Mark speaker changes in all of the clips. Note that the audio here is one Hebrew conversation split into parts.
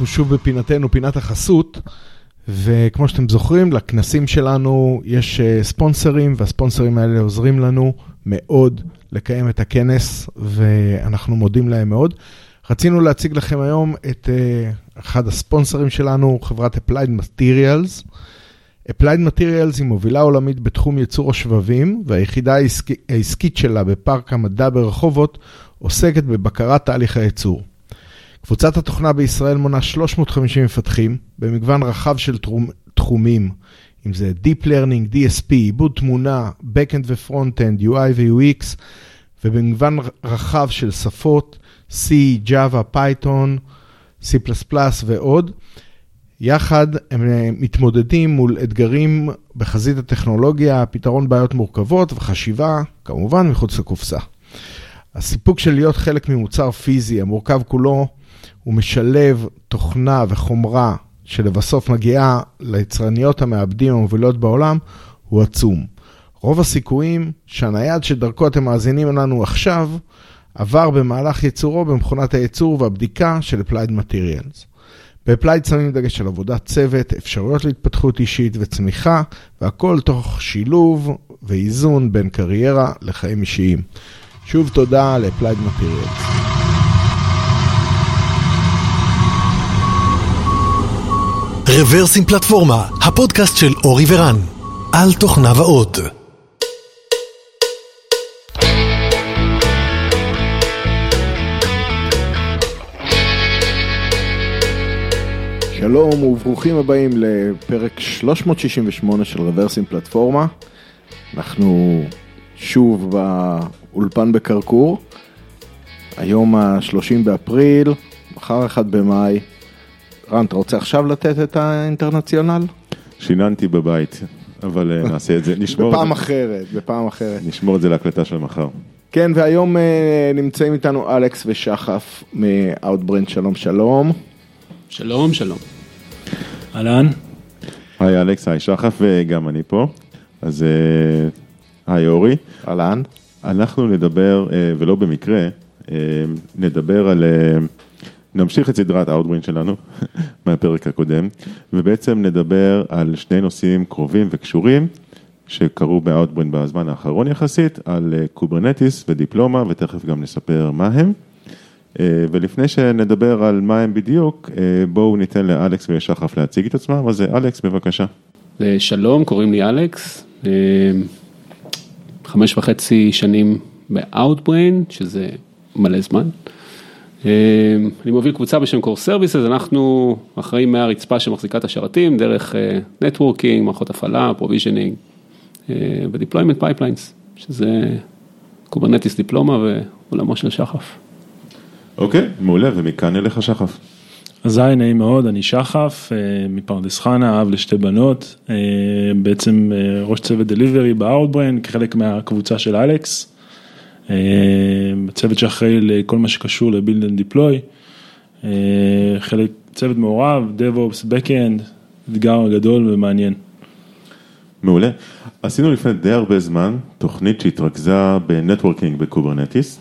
Speaker 1: אנחנו שוב בפינתנו, פינת החסות, וכמו שאתם זוכרים, לכנסים שלנו יש אה, ספונסרים, והספונסרים האלה עוזרים לנו מאוד לקיים את הכנס, ואנחנו מודים להם מאוד. רצינו להציג לכם היום את uh, אחד הספונסרים שלנו, חברת Applied Materials. Applied Materials היא מובילה עולמית בתחום ייצור השבבים, והיחידה העסקית, העסקית שלה בפארק המדע ברחובות עוסקת בבקרת תהליך הייצור. קבוצת התוכנה בישראל מונה 350 מפתחים במגוון רחב של תחומים, אם זה Deep Learning, DSP, עיבוד תמונה, Backend ו-Frontend, UI ו-UX, ובמגוון רחב של שפות, C, Java, Python, C++ ועוד. יחד הם מתמודדים מול אתגרים בחזית הטכנולוגיה, פתרון בעיות מורכבות וחשיבה, כמובן, מחוץ לקופסה. הסיפוק של להיות חלק ממוצר פיזי המורכב כולו, הוא משלב תוכנה וחומרה שלבסוף מגיעה ליצרניות המעבדים המובילות בעולם, הוא עצום. רוב הסיכויים שהנייד שדרכו אתם מאזינים לנו עכשיו, עבר במהלך ייצורו במכונת הייצור והבדיקה של Applied Materials. ב Applied שמים דגש על עבודת צוות, אפשרויות להתפתחות אישית וצמיחה, והכל תוך שילוב ואיזון בין קריירה לחיים אישיים. שוב תודה ל Applied
Speaker 2: Materials. רברס עם פלטפורמה, הפודקאסט של אורי ורן, על תוכנה ועוד.
Speaker 1: שלום וברוכים הבאים לפרק 368 של רברס עם פלטפורמה. אנחנו שוב באולפן בכרכור. היום ה-30 באפריל, מחר 1 במאי. רן, אתה רוצה עכשיו לתת את האינטרנציונל?
Speaker 3: שיננתי בבית, אבל אה, נעשה את זה.
Speaker 1: נשמור בפעם את זה. אחרת, בפעם אחרת.
Speaker 3: נשמור את זה להקלטה של מחר.
Speaker 1: כן, והיום אה, נמצאים איתנו אלכס ושחף מ Outbrain, שלום שלום.
Speaker 4: שלום, שלום. אהלן.
Speaker 3: היי אלכס, היי שחף וגם אני פה. אז אה, היי אורי.
Speaker 1: אהלן.
Speaker 3: אנחנו נדבר, אה, ולא במקרה, אה, נדבר על, נמשיך את סדרת ה Outbrain שלנו מהפרק הקודם, ובעצם נדבר על שני נושאים קרובים וקשורים שקרו ב Outbrain בזמן האחרון יחסית, על Kubernetes ו Dyploma, ותכף גם נספר מה הם. אה, ולפני שנדבר על מה הם בדיוק, אה, בואו ניתן לאלכס ולשחף להציג את עצמם, אז אה, אלכס, בבקשה.
Speaker 4: שלום, קוראים לי אלכס, חמש וחצי שנים ב-Outbrain, שזה מלא זמן. אני מוביל קבוצה בשם Core Services, אנחנו אחראים מהרצפה שמחזיקה את השרתים, דרך networking, מערכות הפעלה, provisioning ו deployment pipelines, שזה Kubernetes Dyploma ועולמו של שחף.
Speaker 3: אוקיי, מעולה, ומכאן אליך שחף.
Speaker 5: אז היי, נעים מאוד, אני שחף, אה, מפרדס חנה, אב לשתי בנות, אה, בעצם אה, ראש צוות delivery ב Outbrain, כחלק מהקבוצה של אלכס, צוות שאחראי לכל מה שקשור ל build and deploy, חלק, צוות מעורב, DevOps, Backend, אתגר גדול ומעניין.
Speaker 3: מעולה. עשינו לפני די הרבה זמן תוכנית שהתרכזה ב networking ב Kubernetes.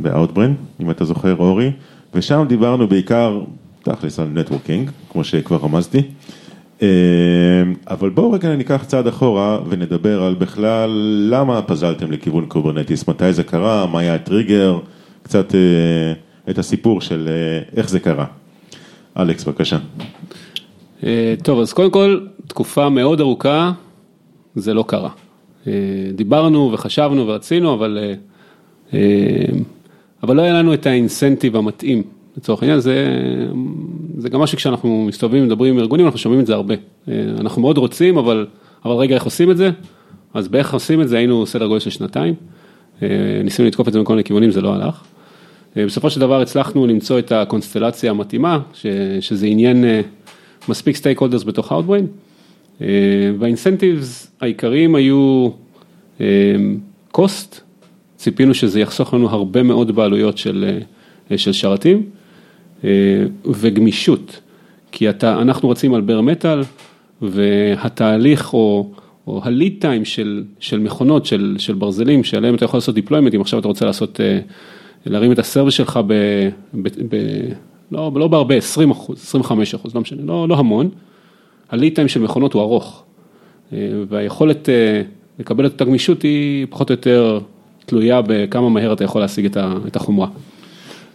Speaker 3: ב Outbrain, אם אתה זוכר אורי, ושם דיברנו בעיקר, תכלס על networking, כמו שכבר רמזתי, אה, אבל בואו רגע ניקח צעד אחורה ונדבר על בכלל למה פזלתם לכיוון Kubernetes, מתי זה קרה, מה היה הטריגר, קצת אה, את הסיפור של אה, איך זה קרה. אלכס, בבקשה.
Speaker 4: טוב, אז קודם כל, תקופה מאוד ארוכה, זה לא קרה. דיברנו וחשבנו ורצינו, אבל אבל לא היה לנו את האינסנטיב המתאים, לצורך העניין, זה, זה גם משהו כשאנחנו מסתובבים ומדברים עם ארגונים, אנחנו שומעים את זה הרבה. אה, אנחנו מאוד רוצים, אבל, אבל רגע, איך עושים את זה? אז באיך עושים את זה היינו סדר גודל של שנתיים, אה, ניסינו לתקוף את זה מכל מיני כיוונים, זה לא הלך. אה, בסופו של דבר הצלחנו למצוא את הקונסטלציה המתאימה, ש, שזה עניין מספיק סטייק הולדרס בתוך Outbrain, והאינסנטיבס העיקריים היו cost, ציפינו שזה יחסוך לנו הרבה מאוד בעלויות של, של שרתים וגמישות, כי אתה, אנחנו רצים על בר מטאל והתהליך או, או הליד טיים של, של מכונות, של, של ברזלים, שעליהם אתה יכול לעשות deployment, אם עכשיו אתה רוצה לעשות, אה, להרים את הסרוויס שלך ב, ב, ב, לא, לא בהרבה, 20 אחוז, 25 אחוז, לא משנה, לא, לא המון. הליד טיים של מכונות הוא ארוך, אה, והיכולת אה, לקבל את אותה גמישות היא פחות או יותר תלויה בכמה מהר אתה יכול להשיג את החומרה.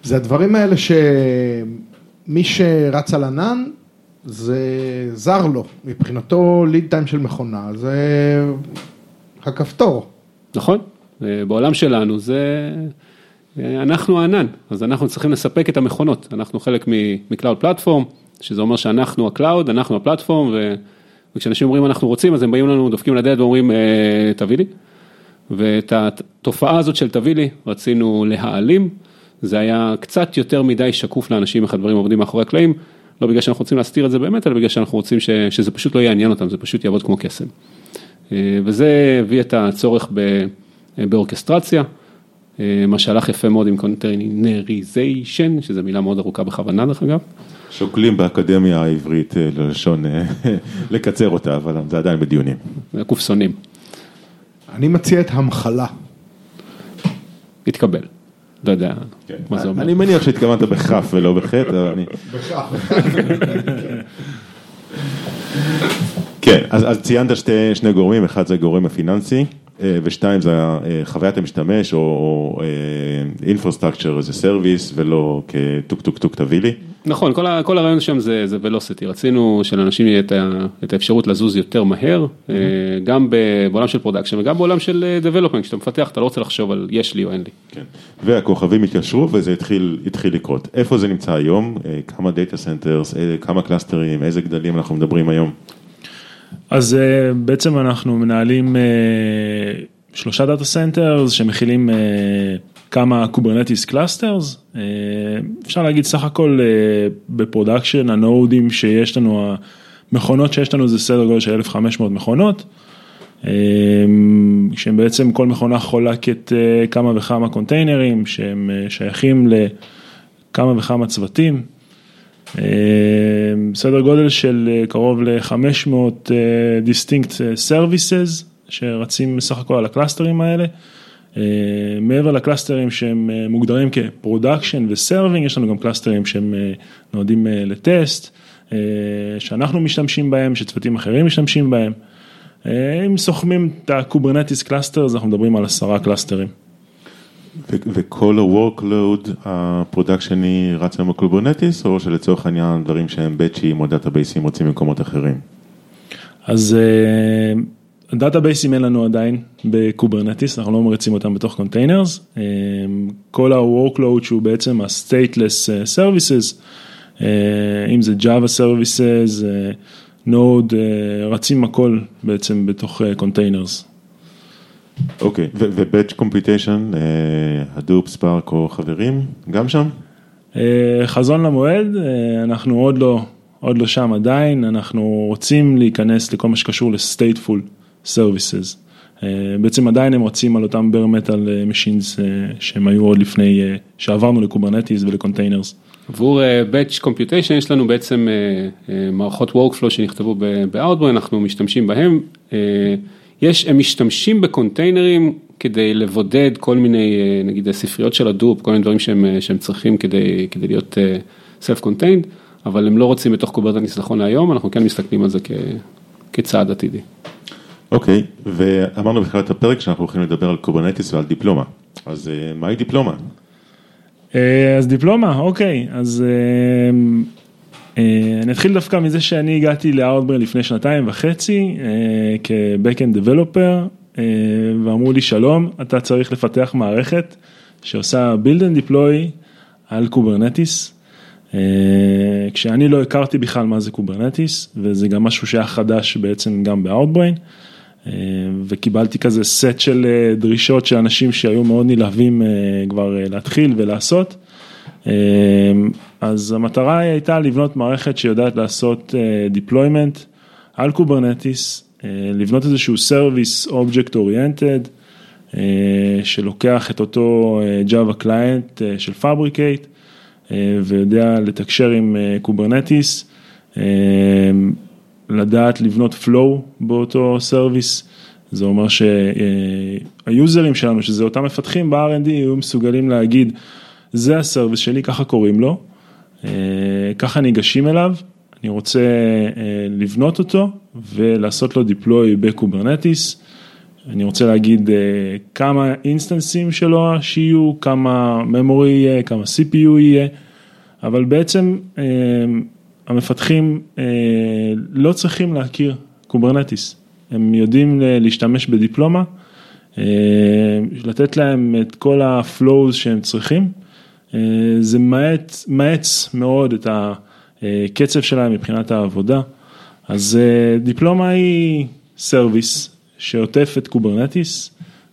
Speaker 1: זה הדברים האלה שמי שרץ על ענן, זה זר לו, מבחינתו ליד טיים של מכונה, זה הכפתור.
Speaker 4: נכון? אה, בעולם שלנו זה, אה, אנחנו הענן, אז אנחנו צריכים לספק את המכונות, אנחנו חלק מ cloud platform, שזה אומר שאנחנו ה cloud, אנחנו ה platform, ו- וכשאנשים אומרים אנחנו רוצים, אז הם באים לנו, דופקים לדלת ואומרים "אה, תביא לי, ואת התופעה הזאת של תביא לי רצינו להעלים, זה היה קצת יותר מדי שקוף לאנשים איך הדברים עובדים מאחורי הקלעים, לא בגלל שאנחנו רוצים להסתיר את זה באמת, אלא בגלל שאנחנו רוצים ש- שזה פשוט לא יעניין אותם, זה פשוט יעבוד כמו קסם. אה, וזה הביא את הצורך ב- באורכסטרציה, אה, מה שהלך יפה מאוד עם containerization, שזו מילה מאוד ארוכה בכוונה דרך אגב.
Speaker 3: שוקלים באקדמיה העברית אה, ללשון, אה, לקצר אותה, אבל זה עדיין בדיונים.
Speaker 4: קופסונים,
Speaker 1: אני מציע את המכלה.
Speaker 4: התקבל. לא יודע מה זה אומר.
Speaker 3: אני מניח שהתכוונת בכף ולא בחי"ת, אבל אני... כן, אז, אז ציינת שני גורמים, אחד זה הגורם הפיננסי, ושתיים זה אה, חוויית המשתמש, או, אה, infrastructure as a service, ולא כטוק טוק טוק תביא לי.
Speaker 4: נכון, כל, ה, כל הרעיון שם זה, זה velocity, רצינו שלאנשים יהיה את, ה, את האפשרות לזוז יותר מהר, אה, גם בעולם של production וגם בעולם של אה, development, כשאתה מפתח אתה לא רוצה לחשוב על יש לי או אין לי.
Speaker 3: כן. והכוכבים התיישרו וזה התחיל, התחיל לקרות. איפה זה נמצא היום? אה, כמה data centers, כמה קלאסטרים, איזה גדלים אנחנו מדברים היום?
Speaker 5: אז אה, בעצם אנחנו מנהלים אה, שלושה data centers שמכילים אה, כמה Kubernetes clusters, אפשר להגיד סך הכל ב production הנודים שיש לנו, המכונות שיש לנו זה סדר גודל של 1500 מכונות, שהם בעצם כל מכונה חולקת כמה וכמה קונטיינרים שהם שייכים לכמה וכמה צוותים. אה, סדר גודל של אה, קרוב ל-500 distinct services שרצים בסך הכל על הקלאסטרים האלה. אה, מעבר לקלאסטרים שהם אה, מוגדרים כ production ו serving, יש לנו גם קלאסטרים שהם אה, נועדים אה, לטסט, אה, שאנחנו משתמשים בהם, שצוותים אחרים משתמשים בהם. אה, אם סוכמים את ה Kubernetes cluster, אז אנחנו מדברים על עשרה קלאסטרים.
Speaker 3: וכל ה-workload הפרודקשני רץ היום ב Kubernetes, או שלצורך העניין דברים שהם באצ'ים או דאטאבייסים רצים במקומות אחרים?
Speaker 5: אז דאטאבייסים אין לנו עדיין ב Kubernetes, אנחנו לא מריצים אותם בתוך containers. אה, כל ה-workload שהוא בעצם ה-stateless אה, services, אה, אם זה Java services, Node, רצים הכל בעצם בתוך containers.
Speaker 3: אוקיי, ו-batch computation, Hadoop, Spark או חברים, גם שם?
Speaker 5: חזון למועד, אנחנו עוד לא, עוד לא שם עדיין, אנחנו רוצים להיכנס לכל מה שקשור ל-stateful. services. בעצם עדיין הם רצים על אותם bare metal machines שהם היו עוד לפני שעברנו ל Kubernetes ול containers.
Speaker 4: עבור batch computation יש לנו בעצם מערכות workflow שנכתבו ב-Outbrain, אנחנו משתמשים בהם. יש, הם משתמשים בקונטיינרים כדי לבודד כל מיני, נגיד ספריות של Hadoop, כל מיני דברים שהם, שהם צריכים כדי, כדי להיות self-contained, אבל הם לא רצים בתוך Kubernetes נכון להיום, אנחנו כן מסתכלים על זה כ, כצעד עתידי.
Speaker 3: אוקיי, okay, ואמרנו בתחילת הפרק שאנחנו הולכים לדבר על Kubernetes ועל דיפלומה, אז uh, מהי דיפלומה?
Speaker 5: אז דיפלומה, אוקיי, אז אני אתחיל דווקא מזה שאני הגעתי ל Outbrain לפני שנתיים וחצי uh, כ-Backend Developer, uh, ואמרו לי שלום, אתה צריך לפתח מערכת שעושה build and deploy על Kubernetes. כשאני לא הכרתי בכלל מה זה Kubernetes, וזה גם משהו שהיה חדש בעצם גם ב-Outbrain. וקיבלתי כזה סט של דרישות של אנשים שהיו מאוד נלהבים כבר להתחיל ולעשות. אז המטרה הייתה לבנות מערכת שיודעת לעשות deployment על Kubernetes, לבנות איזשהו service object oriented, שלוקח את אותו Java client של Fabric8 ויודע לתקשר עם Kubernetes. לדעת לבנות flow באותו service, זה אומר שהיוזרים שלנו, שזה אותם מפתחים ב-R&D, יהיו מסוגלים להגיד, זה ה service שלי, ככה קוראים לו, ככה ניגשים אליו, אני רוצה לבנות אותו ולעשות לו deploy ב Kubernetes. אני רוצה להגיד כמה אינסטנסים שלו שיהיו, כמה memory יהיה, כמה CPU יהיה, אבל בעצם המפתחים לא צריכים להכיר Kubernetes, הם יודעים להשתמש בדיפלומה, לתת להם את כל ה-flows שהם צריכים, זה מאיץ, מאוד את הקצב שלהם מבחינת העבודה, אז דיפלומה היא service שעוטף את Kubernetes,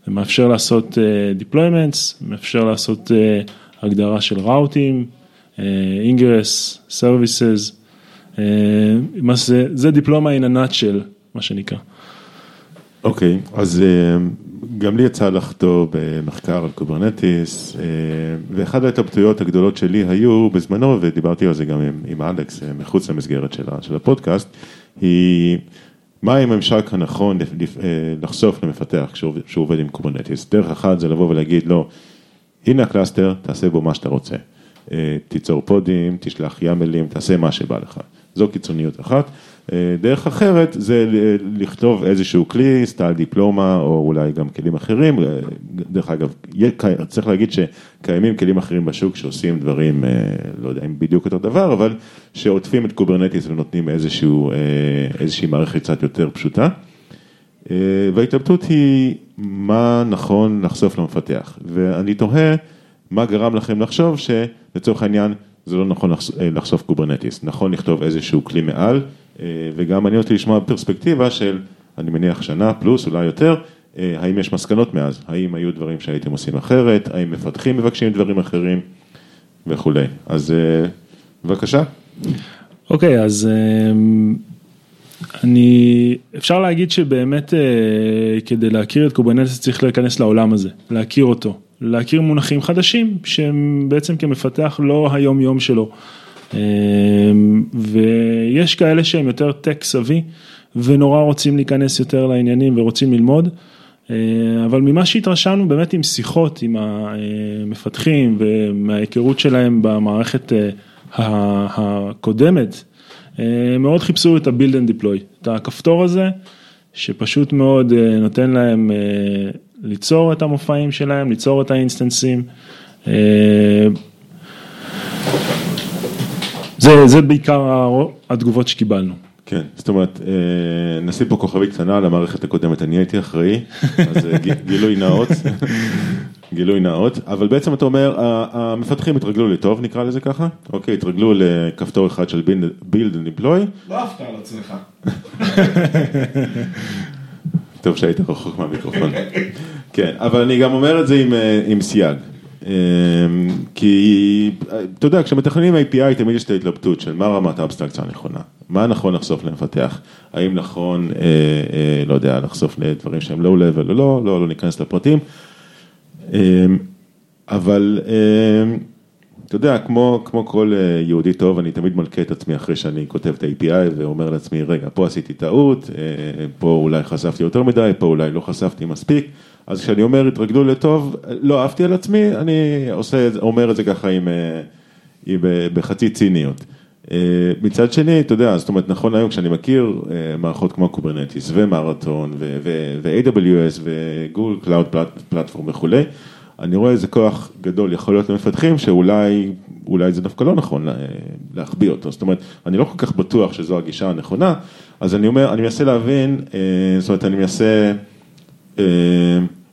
Speaker 5: ומאפשר לעשות deployments, מאפשר לעשות הגדרה של ראוטים, ingress, services, זה Dyploma in a nutshell, מה שנקרא.
Speaker 3: אוקיי, okay, אז גם לי יצא לחתור במחקר על Kubernetes, ואחת ההתלבטויות הגדולות שלי היו בזמנו, ודיברתי על זה גם עם, עם אלכס מחוץ למסגרת של, של הפודקאסט, היא מה הממשק הנכון לחשוף למפתח כשהוא עובד עם Kubernetes. דרך אחת זה לבוא ולהגיד לו, הנה ה cluster, תעשה בו מה שאתה רוצה. תיצור פודים, תשלח ימלים, תעשה מה שבא לך. זו קיצוניות אחת. דרך אחרת זה לכתוב איזשהו כלי, סטייל דיפלומה או אולי גם כלים אחרים, דרך אגב, צריך להגיד שקיימים כלים אחרים בשוק שעושים דברים, לא יודע אם בדיוק אותו דבר, אבל שעוטפים את Kubernetes ונותנים איזשהו, איזושהי מערכת קצת יותר פשוטה. וההתלבטות היא מה נכון לחשוף למפתח, ואני תוהה מה גרם לכם לחשוב שלצורך העניין זה לא נכון לחשוף Kubernetes, נכון לכתוב איזשהו כלי מעל, וגם מעניין אותי לשמוע פרספקטיבה של, אני מניח שנה פלוס, אולי יותר, האם יש מסקנות מאז, האם היו דברים שהייתם עושים אחרת, האם מפתחים מבקשים דברים אחרים וכולי, אז בבקשה.
Speaker 5: אוקיי, okay, אז אני, אפשר להגיד שבאמת כדי להכיר את Kubernetes צריך להיכנס לעולם הזה, להכיר אותו. להכיר מונחים חדשים שהם בעצם כמפתח לא היום יום שלו. ויש כאלה שהם יותר tech savvy ונורא רוצים להיכנס יותר לעניינים ורוצים ללמוד. אבל ממה שהתרשמנו באמת עם שיחות עם המפתחים ומההיכרות שלהם במערכת הקודמת, מאוד חיפשו את ה-build and deploy, את הכפתור הזה שפשוט מאוד נותן להם ליצור את המופעים שלהם, ליצור את האינסטנסים. זה, זה בעיקר התגובות שקיבלנו.
Speaker 3: כן, זאת אומרת, נשים פה כוכבית קטנה למערכת הקודמת, אני הייתי אחראי, אז גילוי נאות, גילוי נאות, אבל בעצם אתה אומר, המפתחים התרגלו לטוב, נקרא לזה ככה, אוקיי, התרגלו לכפתור אחד של build and deploy.
Speaker 1: לא אהבת על עצמך.
Speaker 3: טוב שהיית רחוק מהמיקרופון. כן, אבל אני גם אומר את זה עם, עם סייג. כי, אתה יודע, כשמתכננים API תמיד יש את ההתלבטות של מה רמת האבסטרקציה הנכונה, מה נכון לחשוף למפתח, האם נכון, אה, אה, לא יודע, לחשוף לדברים שהם לואו לבל או לא, לא, לא ניכנס לפרטים, אה, אבל אה, אתה יודע, כמו, כמו כל יהודי טוב, אני תמיד מלכה את עצמי אחרי שאני כותב את ה-API ואומר לעצמי, רגע, פה עשיתי טעות, פה אולי חשפתי יותר מדי, פה אולי לא חשפתי מספיק, אז כשאני אומר התרגלו לטוב, לא אהבתי על עצמי, אני עושה, אומר את זה ככה עם, עם, בחצי ציניות. מצד שני, אתה יודע, זאת אומרת, נכון היום כשאני מכיר מערכות כמו Kubernetes ו Marathon ו-AWS ו Google Cloud Platform וכולי, אני רואה איזה כוח גדול יכול להיות למפתחים שאולי, אולי זה דווקא לא נכון להחביא אותו, זאת אומרת, אני לא כל כך בטוח שזו הגישה הנכונה, אז אני אומר, אני מנסה להבין, זאת אומרת, אני מנסה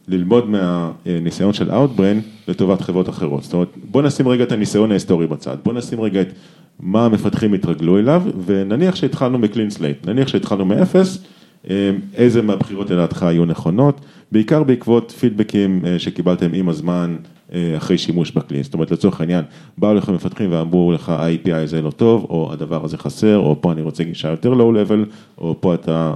Speaker 3: ללמוד מהניסיון של Outbrain לטובת חברות אחרות, זאת אומרת, בוא נשים רגע את הניסיון ההיסטורי בצד, בוא נשים רגע את מה המפתחים התרגלו אליו, ונניח שהתחלנו מ clean slate, נניח שהתחלנו מאפס, איזה מהבחירות לדעתך היו נכונות, בעיקר בעקבות פידבקים שקיבלתם עם הזמן אחרי שימוש בכלי, זאת אומרת לצורך העניין, באו לך מפתחים ואמרו לך ה-API הזה לא טוב, או הדבר הזה חסר, או פה אני רוצה גישה יותר low level, או פה אתה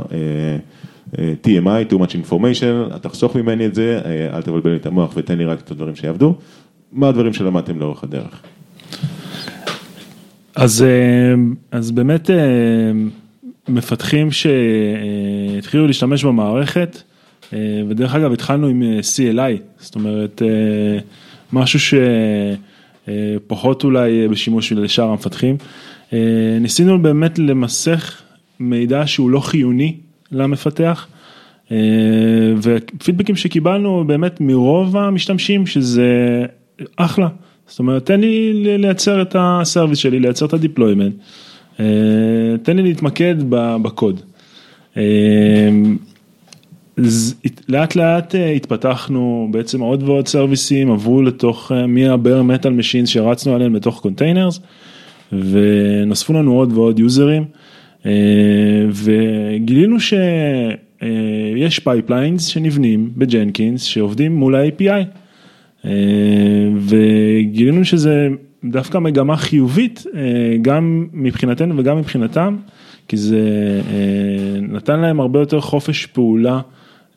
Speaker 3: TMI, too much information, תחסוך ממני את זה, אל תבלבל לי את המוח ותן לי רק את הדברים שיעבדו, מה הדברים שלמדתם לאורך הדרך?
Speaker 5: אז, אז באמת מפתחים שהתחילו להשתמש במערכת, ודרך אגב התחלנו עם CLI, זאת אומרת משהו אה, פחות אולי בשימוש לשאר המפתחים. אה, ניסינו באמת למסך מידע שהוא לא חיוני למפתח. אה, ופידבקים שקיבלנו באמת מרוב המשתמשים שזה אחלה, זאת אומרת תן לי לייצר את ה service שלי, לייצר את ה deployment, תן לי להתמקד בקוד. לאט לאט התפתחנו בעצם עוד ועוד סרוויסים עברו לתוך מה bare metal machines שרצנו עליהם לתוך containers ונוספו לנו עוד ועוד יוזרים וגילינו שיש pipelines שנבנים ב Jenkins שעובדים מול ה-API וגילינו שזה דווקא מגמה חיובית גם מבחינתנו וגם מבחינתם כי זה נתן להם הרבה יותר חופש פעולה.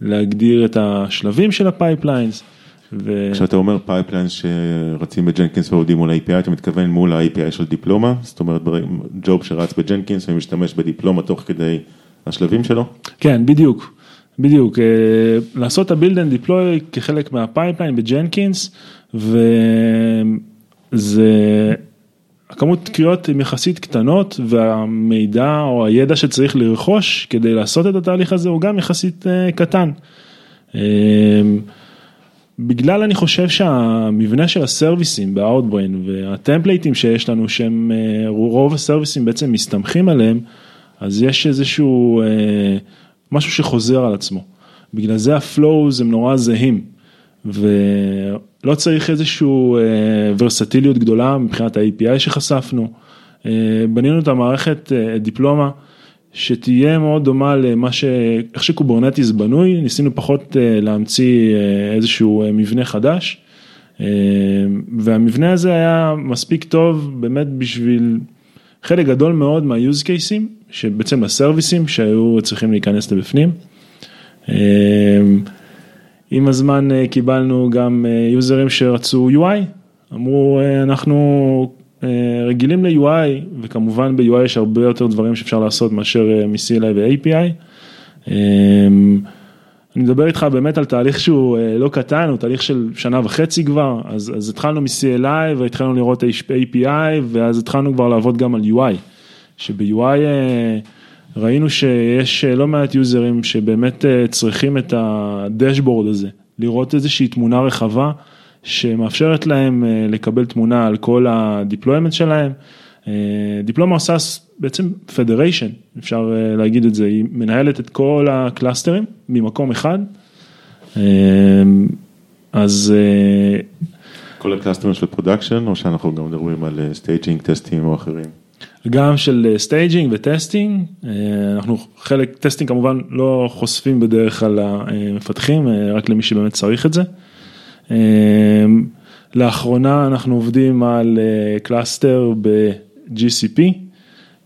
Speaker 5: להגדיר את השלבים של ה pipelines.
Speaker 3: ו... כשאתה אומר pipelines שרצים ב Jenkins ועובדים מול ה-API, אתה מתכוון מול ה-API של דיפלומה? זאת אומרת, job שרץ ב Jenkins ומשתמש בדיפלומה תוך כדי השלבים שלו?
Speaker 5: כן, בדיוק, בדיוק. לעשות את ה-build and deploy כחלק מה pipeline ב Jenkins, וזה... הכמות קריאות הן יחסית קטנות והמידע או הידע שצריך לרכוש כדי לעשות את התהליך הזה הוא גם יחסית אה, קטן. בגלל אני חושב שהמבנה של הסרוויסים ב-Outbrain והטמפלייטים שיש לנו שהם אה, רוב הסרוויסים בעצם מסתמכים עליהם אז יש איזשהו אה, משהו שחוזר על עצמו. בגלל זה ה flows הם נורא זהים. ולא צריך איזשהו ורסטיליות גדולה מבחינת ה-API שחשפנו. בנינו את המערכת דיפלומה שתהיה מאוד דומה למה ש... איך ש Kubernetes בנוי, ניסינו פחות להמציא איזשהו מבנה חדש. והמבנה הזה היה מספיק טוב באמת בשביל חלק גדול מאוד מה-use cases, שבעצם לסרוויסים שהיו צריכים להיכנס לבפנים. עם הזמן אה, קיבלנו גם אה, יוזרים שרצו UI, אמרו אה, אנחנו רגילים ל-UI וכמובן ב-UI יש הרבה יותר דברים שאפשר לעשות מאשר מ-CLI ו-API. אני מדבר איתך באמת על תהליך שהוא לא קטן, הוא תהליך של שנה וחצי כבר, אז, אז התחלנו מ-CLI והתחלנו לראות API ואז התחלנו כבר לעבוד גם על UI, שב-UI ראינו שיש לא מעט יוזרים שבאמת אה, צריכים את ה dashboard הזה, לראות איזושהי תמונה רחבה שמאפשרת להם אה, לקבל תמונה על כל ה deployment שלהם. אה, דיפלומה עושה בעצם federation, אפשר להגיד את זה, היא מנהלת את כל ה clusters ים ממקום אחד. אז...
Speaker 3: כל ה clusters ים של production או שאנחנו גם מדברים על staging, tests ים או אחרים?
Speaker 5: גם של staging ו testing, אה, אנחנו חלק, testing כמובן לא חושפים בדרך כלל למפתחים, אה, רק למי שבאמת צריך את זה. אה, לאחרונה אנחנו עובדים על cluster ב-GCP,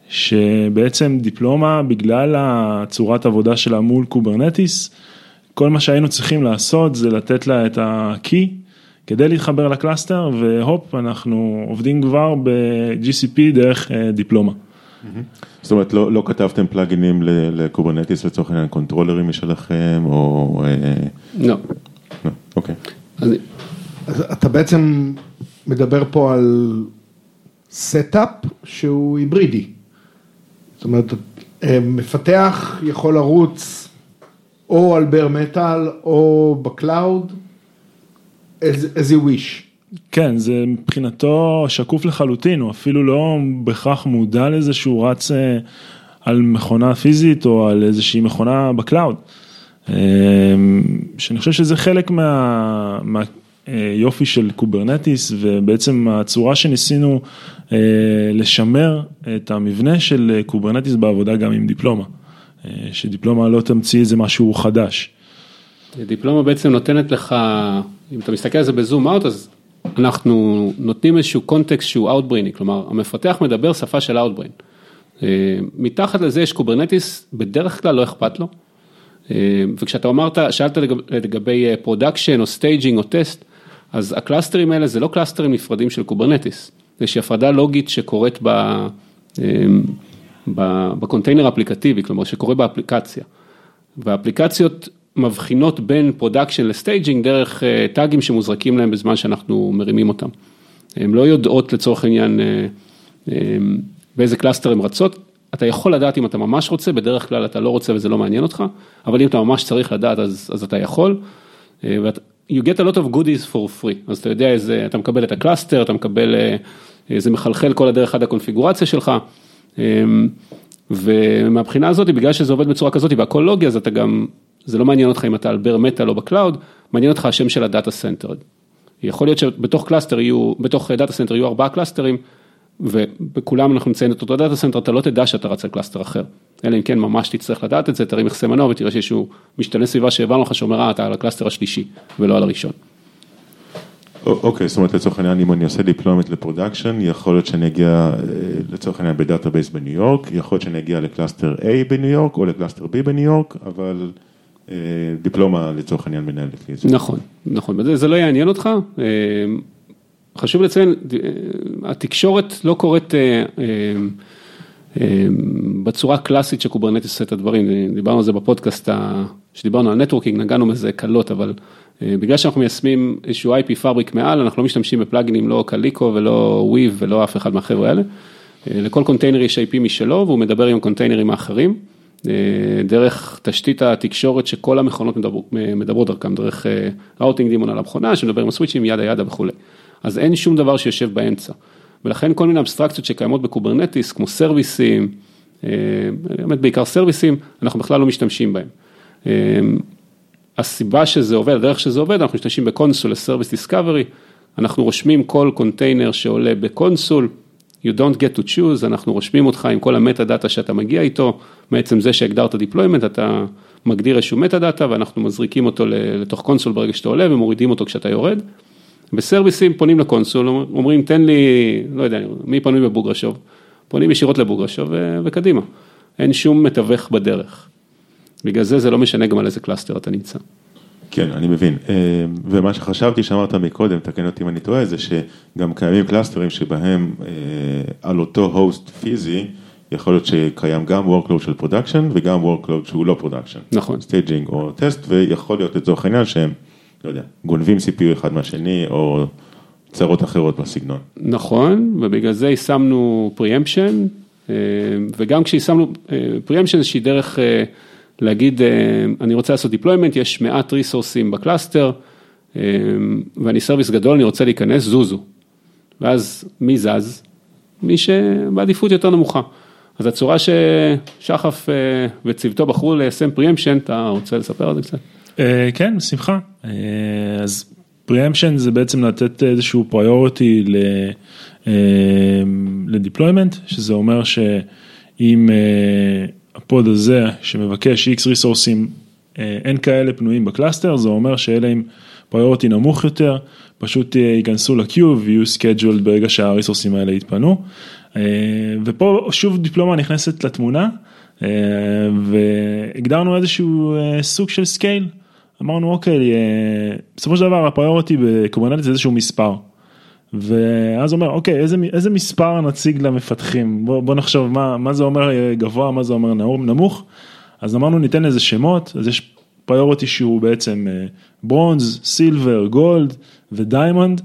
Speaker 5: שבעצם דיפלומה בגלל הצורת עבודה שלה מול קוברנטיס, כל מה שהיינו צריכים לעשות זה לתת לה את ה-key. כדי להתחבר ל cluster והופ אנחנו עובדים כבר ב-GCP דרך אה, דיפלומה.
Speaker 3: זאת אומרת לא, לא כתבתם plugins ים לקוברנטיס לצורך העניין controllers ים משלכם או... אה,
Speaker 4: לא.
Speaker 3: לא. אוקיי.
Speaker 1: אז אתה בעצם מדבר פה על setup שהוא היברידי. זאת אומרת, אה, מפתח יכול לרוץ או על bare metal או ב cloud. as you wish.
Speaker 5: כן, זה מבחינתו שקוף לחלוטין, הוא אפילו לא בהכרח מודע לזה שהוא רץ אה, על מכונה פיזית או על איזושהי מכונה ב cloud. אה, שאני חושב שזה חלק מה, מהיופי של קוברנטיס ובעצם הצורה שניסינו אה, לשמר את המבנה של קוברנטיס בעבודה גם עם דיפלומה. שדיפלומה לא תמציא איזה משהו חדש.
Speaker 4: דיפלומה בעצם נותנת לך אם אתה מסתכל על זה ב zoom out, אז אנחנו נותנים איזשהו context שהוא Outbrain-י, כלומר המפתח מדבר שפה של Outbrain. אה, מתחת לזה יש קוברנטיס, בדרך כלל לא אכפת לו. אה, וכשאתה אמרת, שאלת לגב, לגבי production אה, או staging או טסט, אז ה clusters ים האלה זה לא clusters ים נפרדים של קוברנטיס, איזושהי הפרדה לוגית שקורית בקונטיינר אפליקטיבי, כלומר שקורה באפליקציה. והאפליקציות מבחינות בין production ל staging דרך tags ים שמוזרקים להם בזמן שאנחנו מרימים אותם. הן לא יודעות לצורך העניין אה, אה, באיזה cluster הן רצות, אתה יכול לדעת אם אתה ממש רוצה, בדרך כלל אתה לא רוצה וזה לא מעניין אותך, אבל אם אתה ממש צריך לדעת אז, אז אתה יכול. אה, ואת, you get a lot of goodies for free, אז אתה יודע איזה, אתה מקבל את ה cluster, אתה מקבל, זה מחלחל כל הדרך עד הקונפיגורציה שלך. ומהבחינה הזאת, בגלל שזה עובד בצורה כזאת והכל לוגי, אז אתה גם, זה לא מעניין אותך אם אתה על bare metal או ב cloud, מעניין אותך השם של ה data center. יכול להיות שבתוך cluster יהיו, בתוך data center יהיו ארבעה clusters ים, ובכולם אנחנו נציין את אותו data center, אתה לא תדע שאתה רץ על cluster אחר. אלא אם כן ממש תצטרך לדעת את זה, תרים מכסה מנוע ותראה שאיזשהו משתנה סביבה שהעברנו לך שאומר, אה, אתה על ה cluster השלישי ולא על הראשון.
Speaker 3: אוקיי, זאת אומרת לצורך העניין אם אני עושה deployment ל production, יכול להיות שאני אגיע אה, לצורך העניין ב database בניו יורק, יכול להיות שאני אגיע ל cluster A בניו יורק או ל cluster B בניו יורק, אבל אה, דיפלומה לצורך העניין מנהלת לי את זה.
Speaker 4: נכון, נכון, זה לא יעניין אותך. אה, חשוב לציין, התקשורת לא קורית בצורה הקלאסית שקוברנטיס עושה את הדברים, דיברנו על זה בפודקאסט, שדיברנו על networking, נגענו בזה קלות, אבל אה, בגלל שאנחנו מיישמים איזשהו IP fabric מעל, אנחנו לא משתמשים ב plugins ים, לא Calico ולא Weave ולא אף אחד מהחבר'ה האלה. אה, לכל קונטיינר יש IP משלו והוא מדבר עם containers ים האחרים, אה, דרך תשתית התקשורת שכל המכונות מדברות דרכם, דרך routing daemon על המכונה שמדבר עם ה switches ים yada yada וכולי. אז אין שום דבר שיושב באמצע. ולכן כל מיני אבסטרקציות שקיימות בקוברנטיס, כמו services ים, באמת בעיקר services ים, אנחנו בכלל לא משתמשים בהם. הסיבה שזה עובד, הדרך שזה עובד, אנחנו משתמשים ב Consul ל service discovery, אנחנו רושמים כל קונטיינר שעולה ב Consul, you don't get to choose, אנחנו רושמים אותך עם כל ה metadata שאתה מגיע איתו, מעצם זה שהגדרת deployment, אתה מגדיר איזשהו metadata ואנחנו מזריקים אותו לתוך Consul ברגע שאתה עולה ומורידים אותו כשאתה יורד. ב services ים פונים ל Consul, אומרים תן לי, לא יודע, מי פנוי בבוגרשוב? פונים ישירות לבוגרשוב וקדימה, אין שום מתווך בדרך. בגלל זה זה לא משנה גם על איזה cluster אתה נמצא.
Speaker 3: כן, אני מבין. אה, ומה שחשבתי שאמרת מקודם, תקן אותי אם אני טועה, זה שגם קיימים clusters ים שבהם אה, על אותו host פיזי, יכול להיות שקיים גם workload של production וגם workload שהוא לא production.
Speaker 4: נכון.
Speaker 3: staging או טסט, ויכול להיות לצורך העניין שהם, לא יודע, גונבים CPU אחד מהשני, או צרות אחרות בסגנון.
Speaker 4: נכון, ובגלל זה יישמנו preemption, אה, וגם כשיישמנו preemption איזושהי דרך להגיד, אה, אני רוצה לעשות deployment, יש מעט resources ים ב cluster, אה, ואני service גדול, אני רוצה להיכנס, זוזו. ואז מי זז? מי שבעדיפות יותר נמוכה. אז הצורה ששחף אה, וצוותו בחרו ליישם preemption, אתה רוצה לספר על זה קצת?
Speaker 5: כן, בשמחה. אז preemption זה בעצם לתת איזשהו priority ל deployment, שזה אומר שאם ה pod הזה שמבקש X ריסורסים, אה, אין כאלה פנויים ב cluster, זה אומר שאלה עם priority נמוך יותר, פשוט אה, ייכנסו ל queue ויהיו scheduled ברגע שהריסורסים האלה יתפנו. אה, ופה שוב דיפלומה נכנסת לתמונה, והגדרנו איזשהו סוג של scale. אמרנו אוקיי, בסופו של דבר ה priority בקומונלית זה איזשהו מספר. ואז אומר אוקיי איזה, איזה מספר נציג למפתחים? בוא, בוא נחשוב מה, מה זה אומר גבוה מה זה אומר נמוך? אז אמרנו ניתן לזה שמות. אז יש priority שהוא בעצם bronze, silver, gold ו diamond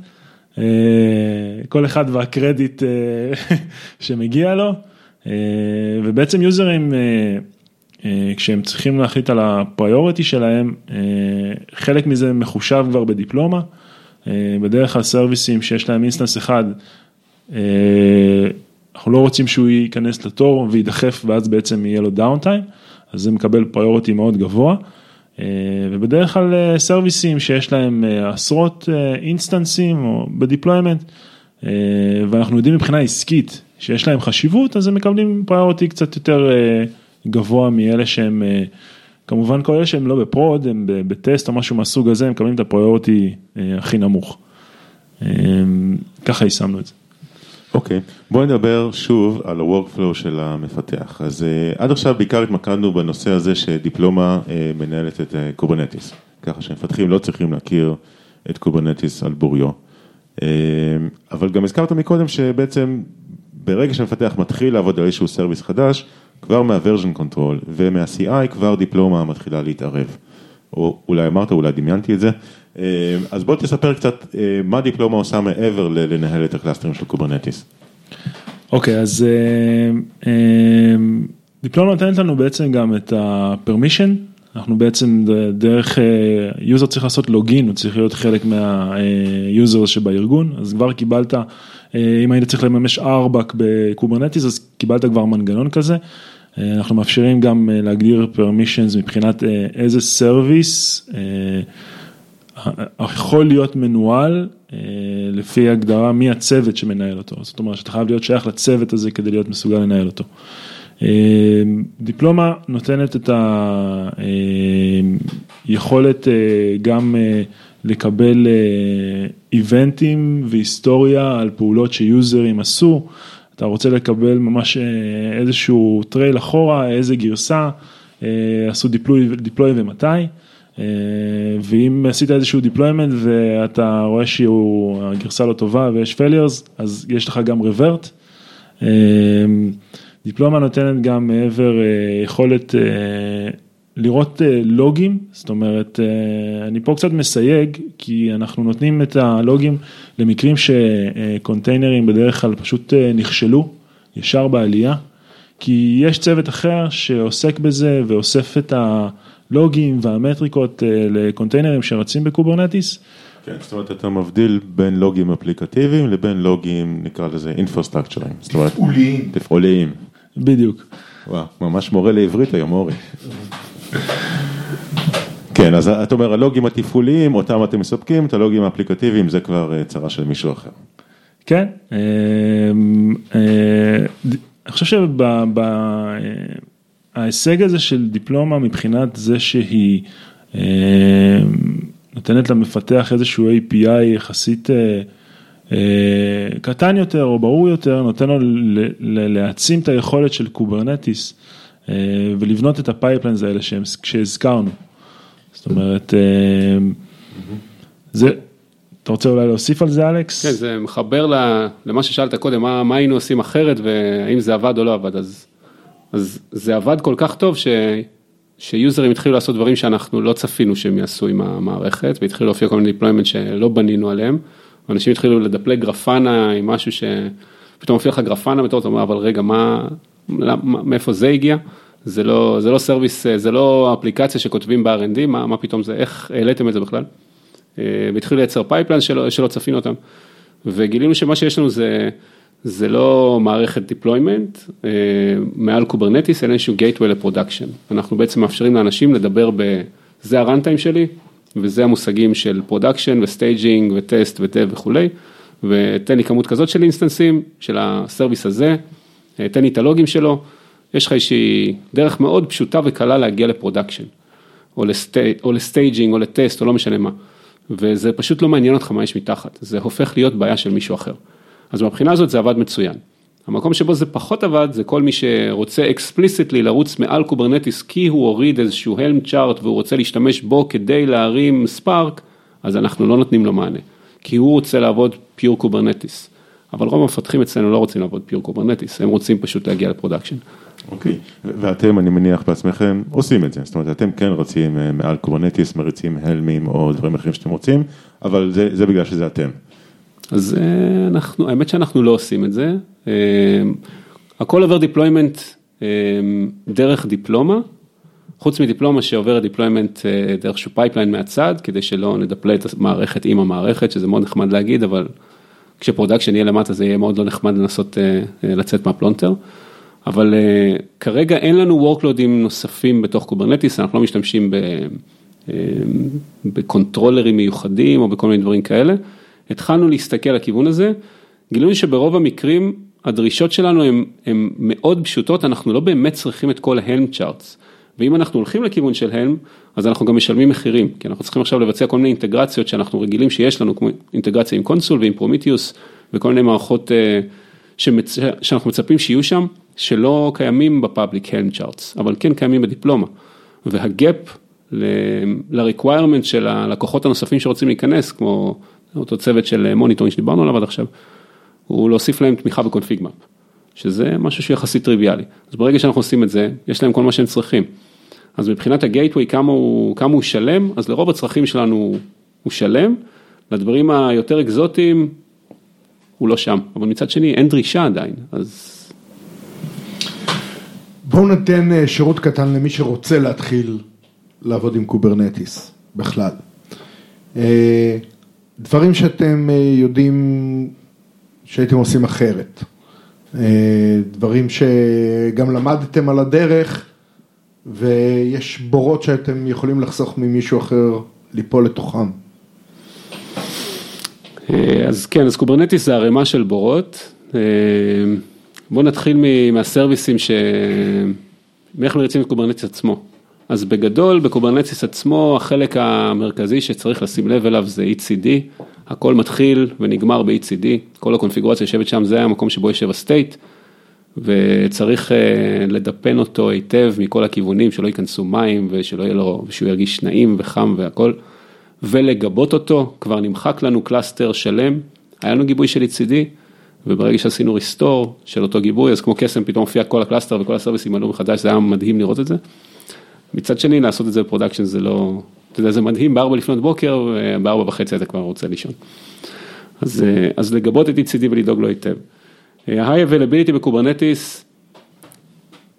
Speaker 5: כל אחד והקרדיט אה, שמגיע לו אה, ובעצם יוזרים אה, כשהם צריכים להחליט על ה priority שלהם חלק מזה מחושב כבר בדיפלומה. אה, בדרך כלל סרוויסים שיש להם instance אחד, אה, אנחנו לא רוצים שהוא ייכנס לתור ויידחף ואז בעצם יהיה לו downtime, אז זה מקבל priority מאוד גבוה. אה, ובדרך כלל סרוויסים שיש להם עשרות אינסטנסים או ב deployment, ואנחנו יודעים מבחינה עסקית שיש להם חשיבות, אז הם מקבלים priority קצת יותר גבוה מאלה שהם כמובן כל אלה שהם לא ב prod, הם בטסט או משהו מהסוג הזה, הם מקבלים את ה priority אה, הכי נמוך. אה, ככה יישמנו את זה.
Speaker 3: okay, okay. בואו נדבר שוב על ה-workflow של המפתח. אז עד עכשיו בעיקר התמקדנו בנושא הזה שדיפלומה מנהלת את Kubernetes. ככה שמפתחים לא צריכים להכיר את Kubernetes על בוריו. אבל גם הזכרת מקודם שבעצם ברגע שמפתח מתחיל לעבוד על איזשהו service חדש, כבר מה version control ומה CI כבר דיפלומה מתחילה להתערב. או אולי אמרת, אולי דמיינתי את זה. אה, אז בוא תספר קצת אה, מה דיפלומה עושה מעבר לנהל את ה clusters ים של Kubernetes.
Speaker 5: okay, אז אה, דיפלומה נותנת לנו בעצם גם את ה-permission, אנחנו בעצם דרך, user צריך לעשות login, הוא צריך להיות חלק מה user שבארגון, אז כבר קיבלת, אם היית צריך לממש RBAC ב Kubernetes, אז קיבלת כבר מנגנון כזה. אה, אנחנו מאפשרים גם אה, להגדיר permissions מבחינת אה, איזה סרוויס יכול להיות מנוהל אה, לפי הגדרה מי הצוות שמנהל אותו, זאת אומרת שאתה חייב להיות שייך לצוות הזה כדי להיות מסוגל לנהל אותו. אה, דיפלומה נותנת את היכולת אה, גם לקבל איבנטים והיסטוריה על פעולות שיוזרים עשו, אתה רוצה לקבל ממש איזשהו trail אחורה, איזה גרסה, עשו deploy, deploy ומתי. ואם עשית איזשהו deployment ואתה רואה שהגרסה לא טובה ויש failures, אז יש לך גם revert. Dyploma נותנת גם מעבר יכולת לראות לוגים, זאת אומרת, אני פה קצת מסייג, כי אנחנו נותנים את הלוגים למקרים שקונטיינרים בדרך כלל פשוט נכשלו ישר בעלייה, כי יש צוות אחר שעוסק בזה ואוסף את ה... לוגים והמטריקות לקונטיינרים שרצים ב Kubernetes.
Speaker 3: כן, זאת אומרת אתה מבדיל בין לוגים אפליקטיביים לבין לוגים נקרא לזה infrastructure ים.
Speaker 1: תפעוליים.
Speaker 3: תפעוליים.
Speaker 5: בדיוק.
Speaker 3: וואו, ממש מורה לעברית היום אורי. כן, אז אתה אומר הלוגים התפעוליים, אותם אתם מספקים, את הלוגים האפליקטיביים זה כבר צרה של מישהו אחר.
Speaker 5: כן, אני חושב שב... ההישג הזה של דיפלומה מבחינת זה שהיא אה, נותנת למפתח איזשהו API יחסית אה, אה, קטן יותר או ברור יותר, נותן לו להעצים את היכולת של Kubernetes ולבנות את ה pipelines האלה שהזכרנו. זאת אומרת, זה, אתה רוצה אולי להוסיף על זה אלכס?
Speaker 4: כן, זה מחבר למה ששאלת קודם, מה, מה היינו עושים אחרת והאם זה עבד או לא עבד, אז אז זה עבד כל כך טוב ש... שיוזרים התחילו לעשות דברים שאנחנו לא צפינו שהם יעשו עם המערכת והתחילו להופיע כל מיני deployment שלא בנינו עליהם. אנשים התחילו לדפלי Grafana עם משהו שפתאום מופיע לך Grafana בתור, אתה אומר אבל רגע מה, מאיפה זה הגיע? זה לא, זה לא service, זה לא אפליקציה שכותבים ב-R&D, מה, מה פתאום זה, איך העליתם את זה בכלל? והתחילו לייצר pipeline שלא, שלא צפינו אותם. וגילינו שמה שיש לנו זה זה לא מערכת deployment אה, מעל קוברנטיס, אלא איזשהו gateway ל production. אנחנו בעצם מאפשרים לאנשים לדבר ב... זה ה runtime שלי, וזה המושגים של production ו staging ו test וטב וכולי, ותן לי כמות כזאת של אינסטנסים, של ה service הזה, אה, תן לי את הלוגים שלו, יש לך איזושהי דרך מאוד פשוטה וקלה להגיע ל production, או, לסטי, או ל staging או לטסט או לא משנה מה, וזה פשוט לא מעניין אותך מה יש מתחת, זה הופך להיות בעיה של מישהו אחר. אז מהבחינה הזאת זה עבד מצוין. המקום שבו זה פחות עבד זה כל מי שרוצה explicitly לרוץ מעל Kubernetes כי הוא הוריד איזשהו Helm chart והוא רוצה להשתמש בו כדי להרים Spark, אז אנחנו לא נותנים לו מענה. כי הוא רוצה לעבוד pure Kubernetes. אבל רוב המפתחים אצלנו לא רוצים לעבוד pure Kubernetes, הם רוצים פשוט להגיע ל production.
Speaker 3: אוקיי, ואתם, אני מניח בעצמכם, עושים את זה, זאת אומרת, אתם כן רצים אה, מעל Kubernetes, מריצים Helm ים או דברים אחרים שאתם רוצים, אבל זה, זה בגלל שזה אתם.
Speaker 4: אז אה, אנחנו, האמת שאנחנו לא עושים את זה, אה, הכל עובר deployment דרך דיפלומה, חוץ מדיפלומה שעוברת deployment דרך איזשהו pipeline מהצד, כדי שלא נדפלה את המערכת עם המערכת, שזה מאוד נחמד להגיד, אבל כש production יהיה למטה זה יהיה מאוד לא נחמד לנסות לצאת מהפלונטר. אבל כרגע אין לנו workload ים נוספים בתוך Kubernetes, אנחנו לא משתמשים ב controller ים מיוחדים או בכל מיני דברים כאלה. התחלנו להסתכל לכיוון הזה, גילינו שברוב המקרים הדרישות שלנו הן מאוד פשוטות, אנחנו לא באמת צריכים את כל ה Helm charts. ואם אנחנו הולכים לכיוון של Helm, אז אנחנו גם משלמים מחירים, כי אנחנו צריכים עכשיו לבצע כל מיני אינטגרציות שאנחנו רגילים שיש לנו, כמו אינטגרציה עם Consul ועם Prometheus, וכל מיני מערכות אה, שמצ... שאנחנו מצפים שיהיו שם, שלא קיימים ב public Helm charts, אבל כן קיימים בדיפלומה. וה gap ל-requirement של הלקוחות הנוספים שרוצים להיכנס, כמו אותו צוות של monitoring שדיברנו עליו עד עכשיו, הוא להוסיף להם תמיכה ב ConfigMap, שזה משהו שיחסית טריוויאלי. אז ברגע שאנחנו עושים את זה, יש להם כל מה שהם צריכים. אז מבחינת ה gateway כמה כמה הוא שלם, אז לרוב הצרכים שלנו הוא שלם, לדברים היותר אקזוטיים הוא לא שם, אבל מצד שני אין דרישה עדיין, אז
Speaker 1: בואו ניתן אה, שירות קטן למי שרוצה להתחיל לעבוד עם Kubernetes בכלל. אה, דברים שאתם אה, יודעים שהייתם עושים אחרת. דברים שגם למדתם על הדרך ויש בורות שאתם יכולים לחסוך ממישהו אחר ליפול לתוכם.
Speaker 4: אז כן, אז Kubernetes זה ערימה של בורות. בוא נתחיל מה service ים ש... מאיך מריצים את Kubernetes עצמו. אז בגדול, ב Kubernetes עצמו, החלק המרכזי שצריך לשים לב אליו זה etcd, הכל מתחיל ונגמר ב-etcd, כל הקונפיגורציה יושבת שם, זה המקום שבו יושב ה state, וצריך אה, לדפן אותו היטב מכל הכיוונים, שלא ייכנסו מים ושלא יהיה לו, ושהוא ירגיש נעים וחם והכל, ולגבות אותו, כבר נמחק לנו cluster שלם, היה לנו גיבוי של etcd, וברגע שעשינו restore של אותו גיבוי, אז כמו קסם פתאום הופיע כל ה cluster וכל ה service ים עלו מחדש, זה היה מדהים לראות את זה. מצד שני, לעשות את זה ב production זה לא, אתה יודע, זה מדהים בארבע לפנות בוקר, ובארבע וחצי אתה כבר רוצה לישון. אז, אז לגבות את etcd ולדאוג לו היטב. ה-high availability ב Kubernetes,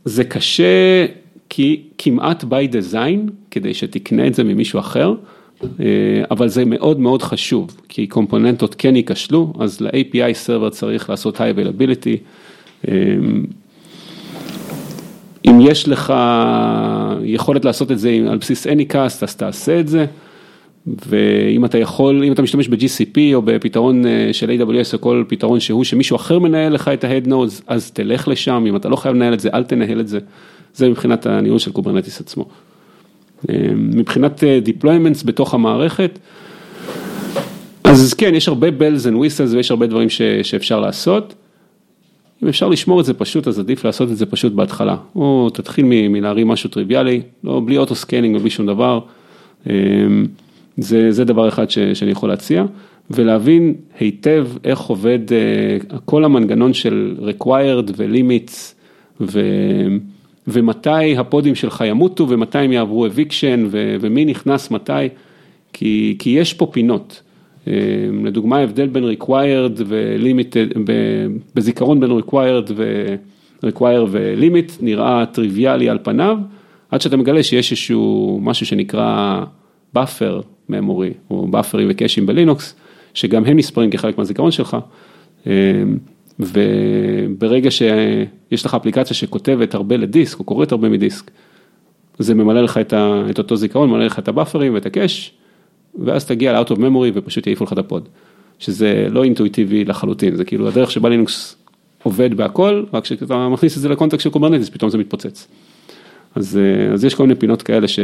Speaker 4: זה קשה כי כמעט by design, כדי שתקנה את זה ממישהו אחר. אה, אבל זה מאוד מאוד חשוב, כי קומפוננטות כן ייכשלו, אז ל-API server צריך לעשות high availability. אה, אם יש לך יכולת לעשות את זה על בסיס Anycast, אז תעשה את זה. ואם אתה יכול, אם אתה משתמש ב-GCP או בפתרון אה, של AWS או כל פתרון שהוא, שמישהו אחר מנהל לך את ה-Head Nodes, אז תלך לשם, אם אתה לא חייב לנהל את זה, אל תנהל את זה. זה מבחינת הניהול של Kubernetes עצמו. מבחינת אה, deployments בתוך המערכת, אז כן, יש הרבה bells and whistles ויש הרבה דברים ש, שאפשר לעשות. אם אפשר לשמור את זה פשוט, אז עדיף לעשות את זה פשוט בהתחלה. או תתחיל מלהרים משהו טריוויאלי, לא, בלי auto scaling ובלי שום דבר. זה, זה דבר אחד ש, שאני יכול להציע, ולהבין היטב איך עובד אה, כל המנגנון של required ו-limits, ו... ומתי ה pod ים שלך ימותו ומתי הם יעברו eviction ומי נכנס מתי, כי, כי יש פה פינות. אה, לדוגמה ההבדל בין required ו-limited, בזיכרון בין required ו-require נראה טריוויאלי על פניו, עד שאתה מגלה שיש איזשהו משהו שנקרא buffer memory או באפרים וקאשים בלינוקס, שגם הם נספרים כחלק מהזיכרון שלך. אה, וברגע שיש לך אפליקציה שכותבת הרבה לדיסק או קוראת הרבה מדיסק, זה ממלא לך את, ה, את אותו זיכרון, ממלא לך את ה buffer ים ואת ה cache, ואז תגיע ל-out of memory ופשוט יעיפו לך את ה pod, שזה לא אינטואיטיבי לחלוטין, זה כאילו הדרך שבה לינוקס עובד בהכל, רק כשאתה מכניס את זה ל context של Kubernetes פתאום זה מתפוצץ. אז, אז יש כל מיני פינות כאלה ש,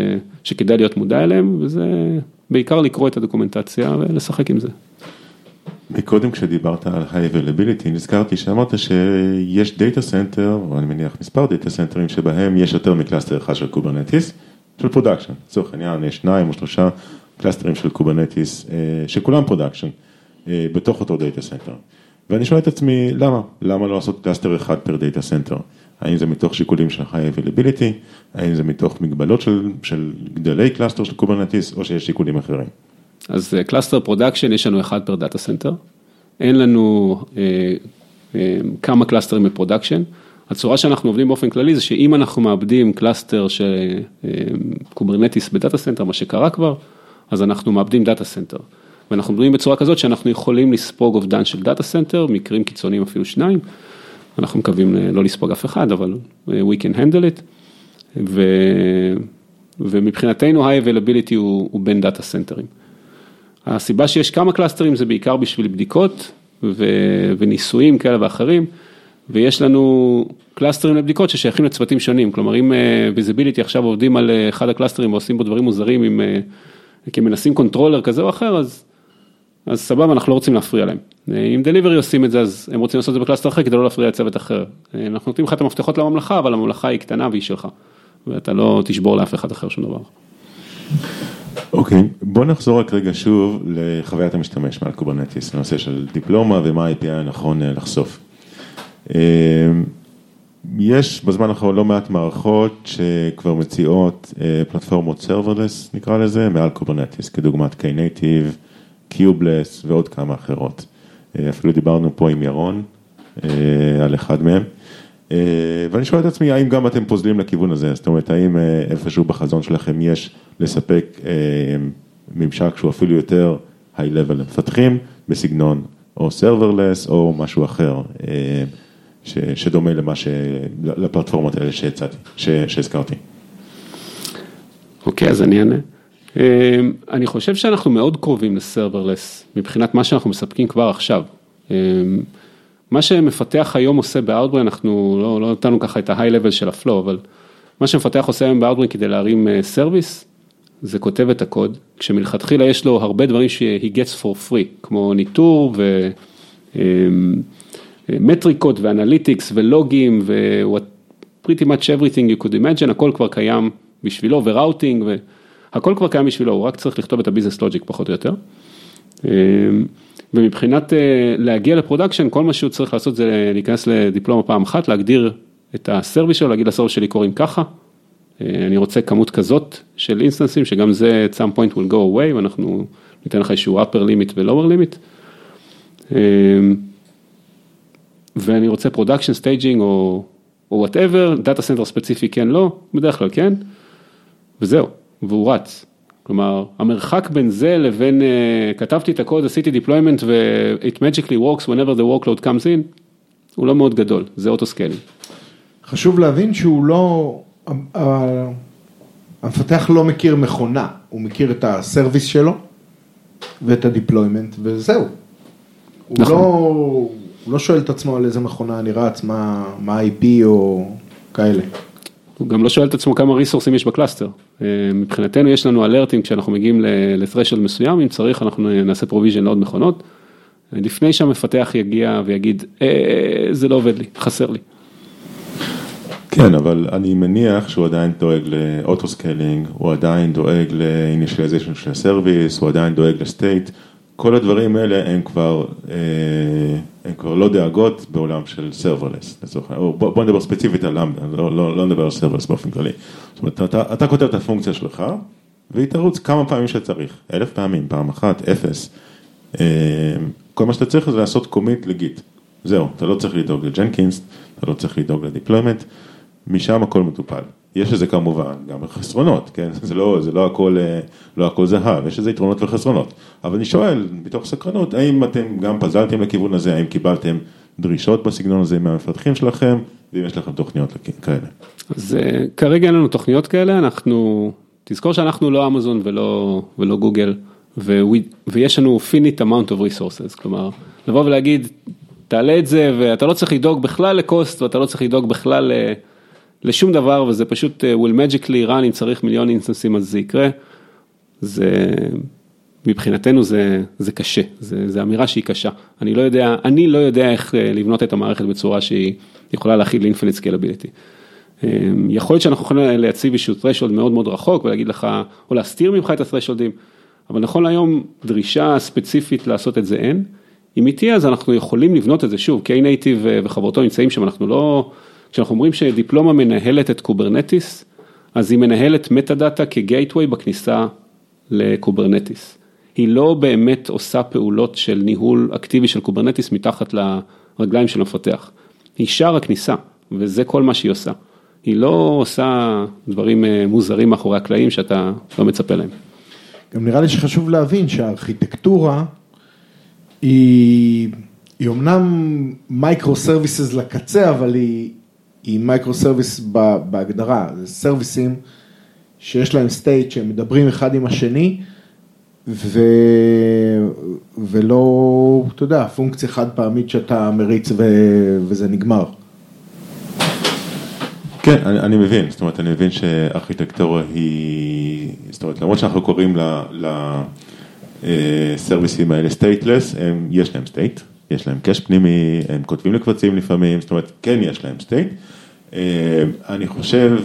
Speaker 4: שכדאי להיות מודע אליהן, וזה בעיקר לקרוא את הדוקומנטציה ולשחק עם זה.
Speaker 3: מקודם כשדיברת על high availability, נזכרתי שאמרת שיש data center, או אני מניח מספר data center ים שבהם יש יותר מ cluster אחד של Kubernetes, של production, לצורך העניין יש שניים או שלושה cluster ים של Kubernetes, אה, שכולם production, אה, בתוך אותו data center. ואני שואל את עצמי, למה? למה לא לעשות cluster אחד per data center? האם זה מתוך שיקולים של high availability, האם זה מתוך מגבלות של, של גדלי cluster של Kubernetes, או שיש שיקולים אחרים?
Speaker 4: אז cluster production יש לנו אחד per data center, אין לנו אה, אה, כמה cluster ים ב production. הצורה שאנחנו עובדים באופן כללי זה שאם אנחנו מאבדים cluster של אה, Kubernetes ב data center, מה שקרה כבר, אז אנחנו מאבדים data center. ואנחנו מדברים בצורה כזאת שאנחנו יכולים לספוג אובדן של data center, מקרים קיצוניים אפילו שניים. אנחנו מקווים לא לספוג אף אחד, אבל we can handle it. ו... ומבחינתנו high availability הוא, הוא בין דאטה סנטרים. הסיבה שיש כמה קלאסטרים זה בעיקר בשביל בדיקות ו... וניסויים כאלה ואחרים, ויש לנו קלאסטרים לבדיקות ששייכים לצוותים שונים, כלומר אם אה, עכשיו עובדים על אה, אחד הקלאסטרים ועושים בו דברים מוזרים, עם, אה, כי מנסים controller כזה או אחר, אז, אז סבבה, אנחנו לא רוצים להפריע להם. אם delivery עושים את זה, אז הם רוצים לעשות את זה ב cluster אחר כדי לא להפריע לצוות אחר. אנחנו נותנים לך את המפתחות לממלכה, אבל הממלכה היא קטנה והיא שלך, ואתה לא תשבור לאף אחד אחר שום דבר.
Speaker 3: אוקיי, okay, בוא נחזור רק רגע שוב לחוויית המשתמש מעל Kubernetes, לנושא של דיפלומה ומה ה-API הנכון אה, לחשוף. אה, יש בזמן האחרון לא מעט מערכות שכבר מציעות אה, פלטפורמות serverless נקרא לזה, מעל Kubernetes, כדוגמת Knative, Kubeless ועוד כמה אחרות. אה, אפילו דיברנו פה עם ירון אה, על אחד מהם. אה, ואני שואל את עצמי, האם גם אתם פוזלים לכיוון הזה? זאת אומרת, האם איפשהו בחזון שלכם יש לספק ממשק שהוא אפילו יותר high-level למפתחים, בסגנון או serverless או משהו אחר, ש, שדומה למה ש... לפלטפורמות האלה שהצעתי, שהזכרתי.
Speaker 4: אוקיי, אז אני אענה. אמ, אני חושב שאנחנו מאוד קרובים ל serverless מבחינת מה שאנחנו מספקים כבר עכשיו. אמ, מה שמפתח היום עושה ב Outbrain, אנחנו לא, לא נתנו ככה את ה-high level של ה flow, אבל מה שמפתח עושה היום ב Outbrain כדי להרים service, זה כותב את הקוד, כשמלכתחילה יש לו הרבה דברים ש-he gets for free, כמו ניטור ומטריקות ואנליטיקס ולוגים ו-pretty much everything you could imagine, הכל כבר קיים בשבילו ו routing והכל כבר קיים בשבילו, הוא רק צריך לכתוב את ה business logic פחות או יותר. ומבחינת להגיע ל production, כל מה שהוא צריך לעשות זה להיכנס לדיפלומה פעם אחת, להגדיר את ה service שלו, להגיד ל service שלי קוראים ככה, אני רוצה כמות כזאת של אינסטנסים, שגם זה at some point will go away, ואנחנו ניתן לך איזשהו upper limit ו-lower limit. ואני רוצה production staging או, whatever, data center ספציפי כן לא, בדרך כלל כן, וזהו, והוא רץ. כלומר, המרחק בין זה לבין, uh, כתבתי את הקוד, עשיתי deployment ו-it magically works whenever the workload comes in, הוא לא מאוד גדול, זה autoscaling.
Speaker 1: חשוב להבין שהוא לא, המפתח לא מכיר מכונה, הוא מכיר את ה service שלו ואת ה deployment וזהו. הוא
Speaker 4: נכון.
Speaker 1: לא, הוא לא שואל את עצמו על איזה מכונה אני רץ, מה מה ה-IP או כאלה.
Speaker 4: הוא גם לא שואל את עצמו כמה ריסורסים יש ב cluster. אה, מבחינתנו יש לנו אלרטים כשאנחנו מגיעים ל-threshold מסוים, אם צריך אנחנו נעשה provision לעוד מכונות. לפני שהמפתח יגיע ויגיד, אה, זה לא עובד לי, חסר לי.
Speaker 3: כן, אבל אני מניח שהוא עדיין דואג ל autoscaling, הוא עדיין דואג ל-initialization של ה service, הוא עדיין דואג ל state, כל הדברים האלה הם כבר, אה, הם כבר לא דאגות בעולם של serverless, לצורך העניין, בוא, בוא נדבר ספציפית על Lambda, לא, לא, לא נדבר על serverless באופן כללי. זאת אומרת, אתה, אתה כותב את הפונקציה שלך, והיא תרוץ כמה פעמים שצריך, אלף פעמים, פעם אחת, אפס. אה, כל מה שאתה צריך זה לעשות קומיט לגיט, זהו, אתה לא צריך לדאוג לג'נקינס, אתה לא צריך לדאוג לדיפלוימנט, משם הכל מטופל. יש לזה כמובן גם חסרונות, כן? זה לא, זה לא הכל, לא הכל זהב, יש לזה יתרונות וחסרונות. אבל אני שואל, מתוך סקרנות, האם אתם גם פזלתם לכיוון הזה, האם קיבלתם דרישות בסגנון הזה מהמפתחים שלכם, ואם יש לכם תוכניות כאלה?
Speaker 4: אז אה, כרגע אין לנו תוכניות כאלה, אנחנו, תזכור שאנחנו לא אמזון ולא, ולא גוגל, ו- ויש לנו finite amount of resources, כלומר, לבוא ולהגיד, תעלה את זה ואתה לא צריך לדאוג בכלל ל cost ואתה לא צריך לדאוג בכלל ל... לשום דבר וזה פשוט uh, will magically run אם צריך מיליון אינסטנסים אז זה יקרה. זה מבחינתנו זה, זה קשה, זה, זה אמירה שהיא קשה. אני לא יודע, אני לא יודע איך uh, לבנות את המערכת בצורה שהיא יכולה להכיל infinite scalability. Um, יכול להיות שאנחנו יכולים להציב איזשהו threshold מאוד מאוד רחוק ולהגיד לך, או להסתיר ממך את ה-threshold ים, אבל נכון להיום דרישה ספציפית לעשות את זה אין. אם היא תהיה אז אנחנו יכולים לבנות את זה שוב, Knative וחברותו נמצאים שם, אנחנו לא... כשאנחנו אומרים שדיפלומה מנהלת את Kubernetes, אז היא מנהלת metadata כ gateway בכניסה ל Kubernetes. היא לא באמת עושה פעולות של ניהול אקטיבי של Kubernetes מתחת לרגליים של המפתח. היא שער הכניסה, וזה כל מה שהיא עושה. היא לא עושה דברים אה, מוזרים מאחורי הקלעים שאתה לא מצפה להם.
Speaker 1: גם נראה לי שחשוב להבין שהארכיטקטורה היא, היא אמנם microservices לקצה, אבל היא, היא microservice בהגדרה, זה סרוויסים שיש להם state שהם מדברים אחד עם השני, ו... ולא, אתה יודע, פונקציה חד פעמית שאתה מריץ ו... וזה נגמר.
Speaker 3: כן, אני, אני מבין, זאת אומרת, אני מבין שארכיטקטורה היא, זאת אומרת, למרות שאנחנו קוראים לסרוויסים האלה stateless, יש להם state, יש להם cache פנימי, הם כותבים לקבצים לפעמים, זאת אומרת, כן יש להם state. אני חושב,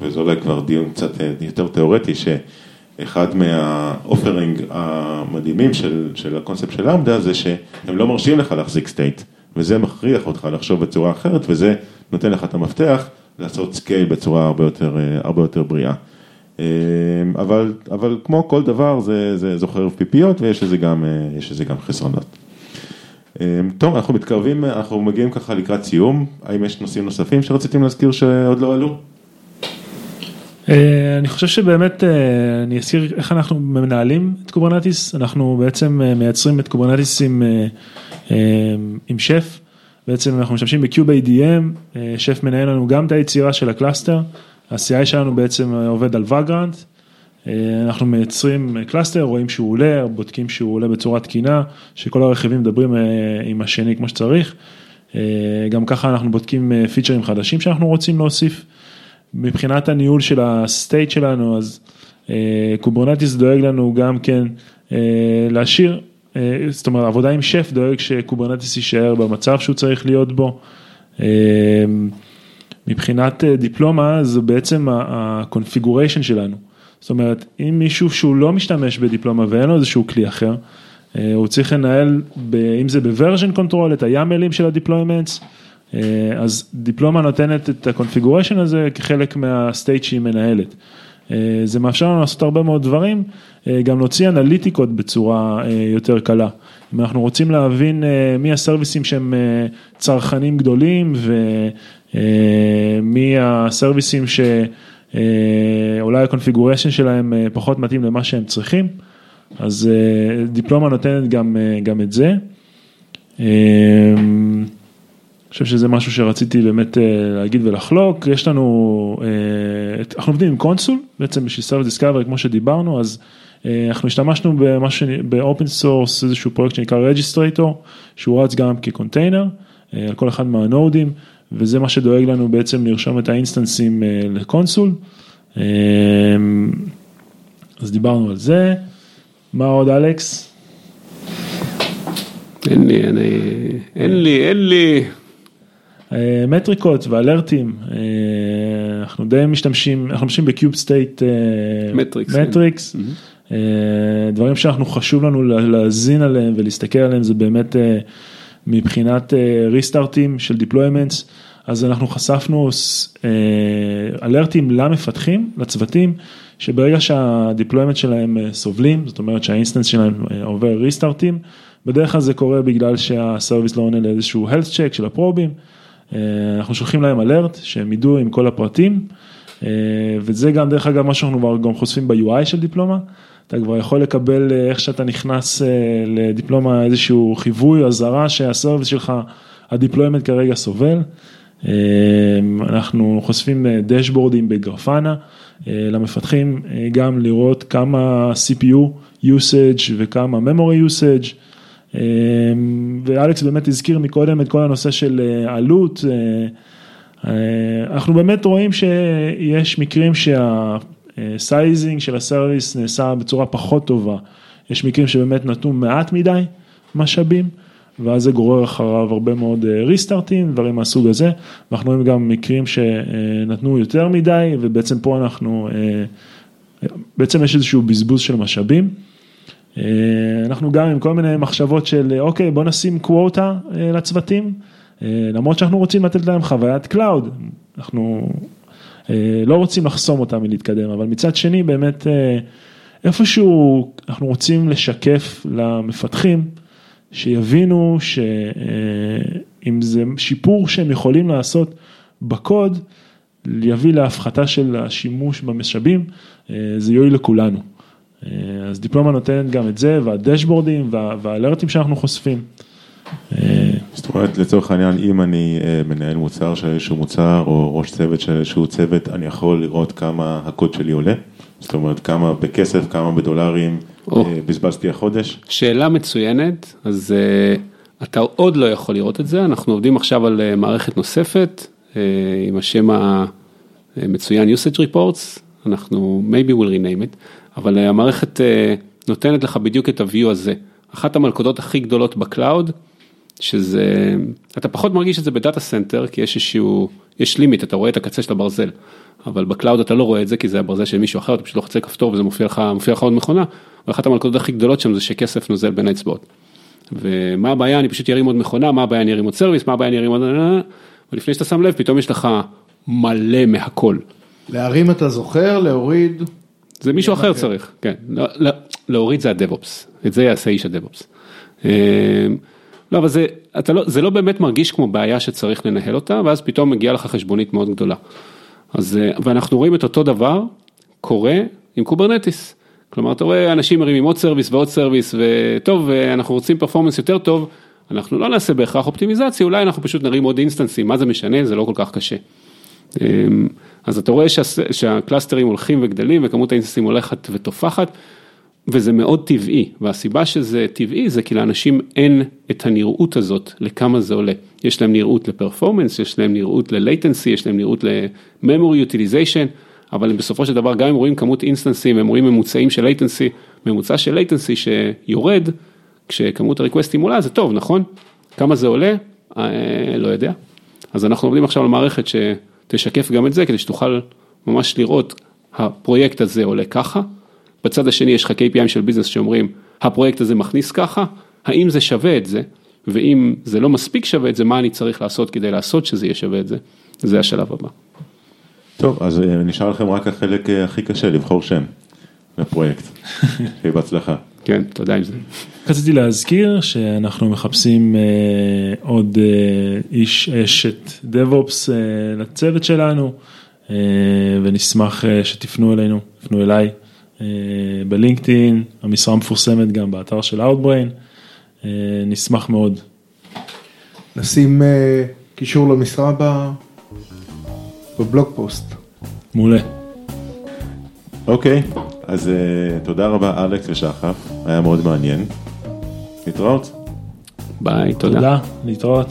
Speaker 3: וזה אולי כבר דיון קצת יותר תיאורטי, שאחד מה-offering המדהימים של, של הקונספט של Lambda זה שהם לא מרשים לך להחזיק state, וזה מכריח אותך לחשוב בצורה אחרת, וזה נותן לך את המפתח לעשות scale בצורה הרבה יותר, אה, הרבה יותר בריאה. אה, אבל, אבל כמו כל דבר זה, זה חרב פיפיות ויש לזה גם, אה, גם חסרונות. אה, טוב, אנחנו מתקרבים, אנחנו מגיעים ככה לקראת סיום, האם יש נושאים נוספים שרציתם להזכיר שעוד לא עלו?
Speaker 5: אה, אני חושב שבאמת אה, אני אזכיר איך אנחנו מנהלים את Kubernetes, אנחנו בעצם אה, מייצרים את Kubernetes עם, עם שף, בעצם אנחנו משתמשים ב-kubeadm, אה, שף מנהל לנו גם את היצירה של ה-cluster, ה-CI שלנו בעצם עובד על Vagrant, אה, אנחנו מייצרים cluster, רואים שהוא עולה, בודקים שהוא עולה בצורה תקינה, שכל הרכיבים מדברים אה, עם השני כמו שצריך, אה, גם ככה אנחנו בודקים אה, פיצ'רים חדשים שאנחנו רוצים להוסיף. מבחינת הניהול של ה-state שלנו, אז אה, Kubernetes דואג לנו גם כן אה, להשאיר, אה, זאת אומרת עבודה עם שף דואג ש-Kubernetes יישאר במצב שהוא צריך להיות בו. אה, מבחינת אה, דיפלומה זה בעצם ה-configuration שלנו. זאת אומרת, אם מישהו שהוא לא משתמש ב-Dyploma ואין לו איזשהו כלי אחר, אה, הוא צריך לנהל, ב, אם זה ב-version control, את היאמלים של ה-deployments, אה, אז דיפלומה נותנת את ה-configuration הזה כחלק מה-state שהיא מנהלת. אה, זה מאפשר לנו לעשות הרבה מאוד דברים, גם להוציא אנליטיקות בצורה יותר קלה. אם אנחנו רוצים להבין מי הסרוויסים שהם צרכנים גדולים ומי הסרוויסים שאולי ה-configuration שלהם פחות מתאים למה שהם צריכים, אז דיפלומה נותנת גם, גם את זה. אני חושב שזה משהו שרציתי באמת להגיד ולחלוק, יש לנו, אנחנו עובדים עם Consul, בעצם בשביל service discovery כמו שדיברנו, אז אנחנו השתמשנו ב-open source, איזשהו פרויקט שנקרא Registrator, שהוא רץ גם כ-container, על כל אחד מה-nodeים, וזה מה שדואג לנו בעצם לרשום את ה-instanceים ל-Consul. אז דיברנו על זה, מה עוד אלכס?
Speaker 4: אין לי, אני, אין לי, אין לי.
Speaker 5: מטריקות ו-alertים, אנחנו די משתמשים, אנחנו משתמשים
Speaker 4: ב-kube-state-metrics,
Speaker 5: metrics, דברים שאנחנו חשוב לנו להאזין עליהם ולהסתכל עליהם זה באמת מבחינת restartים של deployments, אז אנחנו חשפנו alertים למפתחים, לצוותים, שברגע שה-deployment שלהם סובלים, זאת אומרת שה-instance שלהם עובר restartים, בדרך כלל זה קורה בגלל שה-service לא עונה לאיזשהו health check של ה-probeים. אנחנו שולחים להם alert שהם ידעו עם כל הפרטים וזה גם דרך אגב מה שאנחנו גם חושפים ב-UI של דיפלומה, אתה כבר יכול לקבל איך שאתה נכנס ל-Dyploma איזשהו חיווי, אזהרה שה-service שלך, ה-deployment כרגע סובל. אנחנו חושפים dashboardים ב-Grafana למפתחים, גם לראות כמה CPU usage וכמה memory usage. ואלכס באמת הזכיר מקודם את כל הנושא של עלות, אנחנו באמת רואים שיש מקרים שה-sizing של ה-service נעשה בצורה פחות טובה, יש מקרים שבאמת נתנו מעט מדי משאבים, ואז זה גורר אחריו הרבה מאוד restartים, דברים מהסוג הזה, ואנחנו רואים גם מקרים שנתנו יותר מדי, ובעצם פה אנחנו, בעצם יש איזשהו בזבוז של משאבים. אנחנו גם עם כל מיני מחשבות של אוקיי בוא נשים quota לצוותים, למרות שאנחנו רוצים לתת להם חוויית cloud, אנחנו לא רוצים לחסום אותם מלהתקדם, אבל מצד שני באמת איפשהו אנחנו רוצים לשקף למפתחים, שיבינו שאם זה שיפור שהם יכולים לעשות בקוד, יביא להפחתה של השימוש במשאבים, זה יועיל לכולנו. אז דיפלומה נותנת גם את זה והדשבורדים והאלרטים שאנחנו חושפים.
Speaker 3: זאת אומרת לצורך העניין אם אני מנהל מוצר של איזשהו מוצר או ראש צוות של איזשהו צוות אני יכול לראות כמה הקוד שלי עולה, זאת אומרת כמה בכסף כמה בדולרים בזבזתי החודש.
Speaker 4: שאלה מצוינת. אז אתה עוד לא יכול לראות את זה. אנחנו עובדים עכשיו על מערכת נוספת עם השם המצוין usage reports. אנחנו maybe will rename it. אבל המערכת נותנת לך בדיוק את ה-view הזה, אחת המלכודות הכי גדולות ב-cloud, שזה, אתה פחות מרגיש את זה ב-data center, כי יש איזשהו, יש limit, אתה רואה את הקצה של הברזל, אבל ב-cloud אתה לא רואה את זה, כי זה הברזל של מישהו אחר, אתה פשוט לוחץ כפתור וזה מופיע לך, מופיע לך עוד מכונה, ואחת המלכודות הכי גדולות שם זה שכסף נוזל בין האצבעות. ומה הבעיה, אני פשוט ארים עוד מכונה, מה הבעיה, אני ארים עוד service, מה הבעיה, אני ארים עוד... ולפני שאתה שם לב, פתאום יש לך מלא מהכל.
Speaker 1: להרים אתה זוכר, להוריד.
Speaker 4: זה מישהו אחר צריך, כן. לא, לא, להוריד זה ה-DevOps, את זה יעשה איש ה-DevOps. לא, אבל זה, לא, זה לא באמת מרגיש כמו בעיה שצריך לנהל אותה, ואז פתאום מגיעה לך חשבונית מאוד גדולה. אז, אה, ואנחנו רואים את אותו דבר קורה עם Kubernetes. כלומר, אתה רואה אנשים מרימים עוד service ועוד service, וטוב, אה, אנחנו רוצים performance יותר טוב, אנחנו לא נעשה בהכרח אופטימיזציה, אולי אנחנו פשוט נרים עוד instanceים, מה זה משנה, זה לא כל כך קשה. אמ, אז אתה רואה שה, שה-clusterים הולכים וגדלים וכמות ה-instanceים הולכת ותופחת, וזה מאוד טבעי, והסיבה שזה טבעי זה כי לאנשים אין את הנראות הזאת לכמה זה עולה. יש להם נראות ל-performance, יש להם נראות ל-latency, יש להם נראות ל-memory utilization, אבל הם בסופו של דבר גם אם רואים כמות instanceים, הם רואים ממוצעים של latency, ממוצע של latency שיורד, כשכמות ה-requestים עולה זה טוב, נכון? כמה זה עולה? אה, לא יודע. אז אנחנו עובדים עכשיו על מערכת שתשקף גם את זה, כדי שתוכל ממש לראות, הפרויקט הזה עולה ככה, בצד השני יש לך KPI של ביזנס שאומרים, הפרויקט הזה מכניס ככה, האם זה שווה את זה, ואם זה לא מספיק שווה את זה, מה אני צריך לעשות כדי לעשות שזה יהיה שווה את זה, זה השלב הבא.
Speaker 3: טוב, אז אה, נשאר לכם רק החלק אה, הכי קשה, לבחור שם לפרויקט. שיהיה בהצלחה.
Speaker 4: כן, תודה עם זה.
Speaker 5: רציתי להזכיר שאנחנו מחפשים אה, עוד אה, איש אשת DevOps אה, לצוות שלנו, אה, ונשמח אה, שתפנו אלינו, תפנו אליי בלינקדאין, המשרה מפורסמת גם באתר של Outbrain, אה, נשמח מאוד.
Speaker 1: נשים אה, קישור למשרה ב- בבלוג פוסט.
Speaker 5: מעולה.
Speaker 3: אוקיי, אז אה, תודה רבה אלכס ושחף, היה מאוד מעניין. להתראות.
Speaker 4: ביי, תודה.
Speaker 5: תודה, להתראות.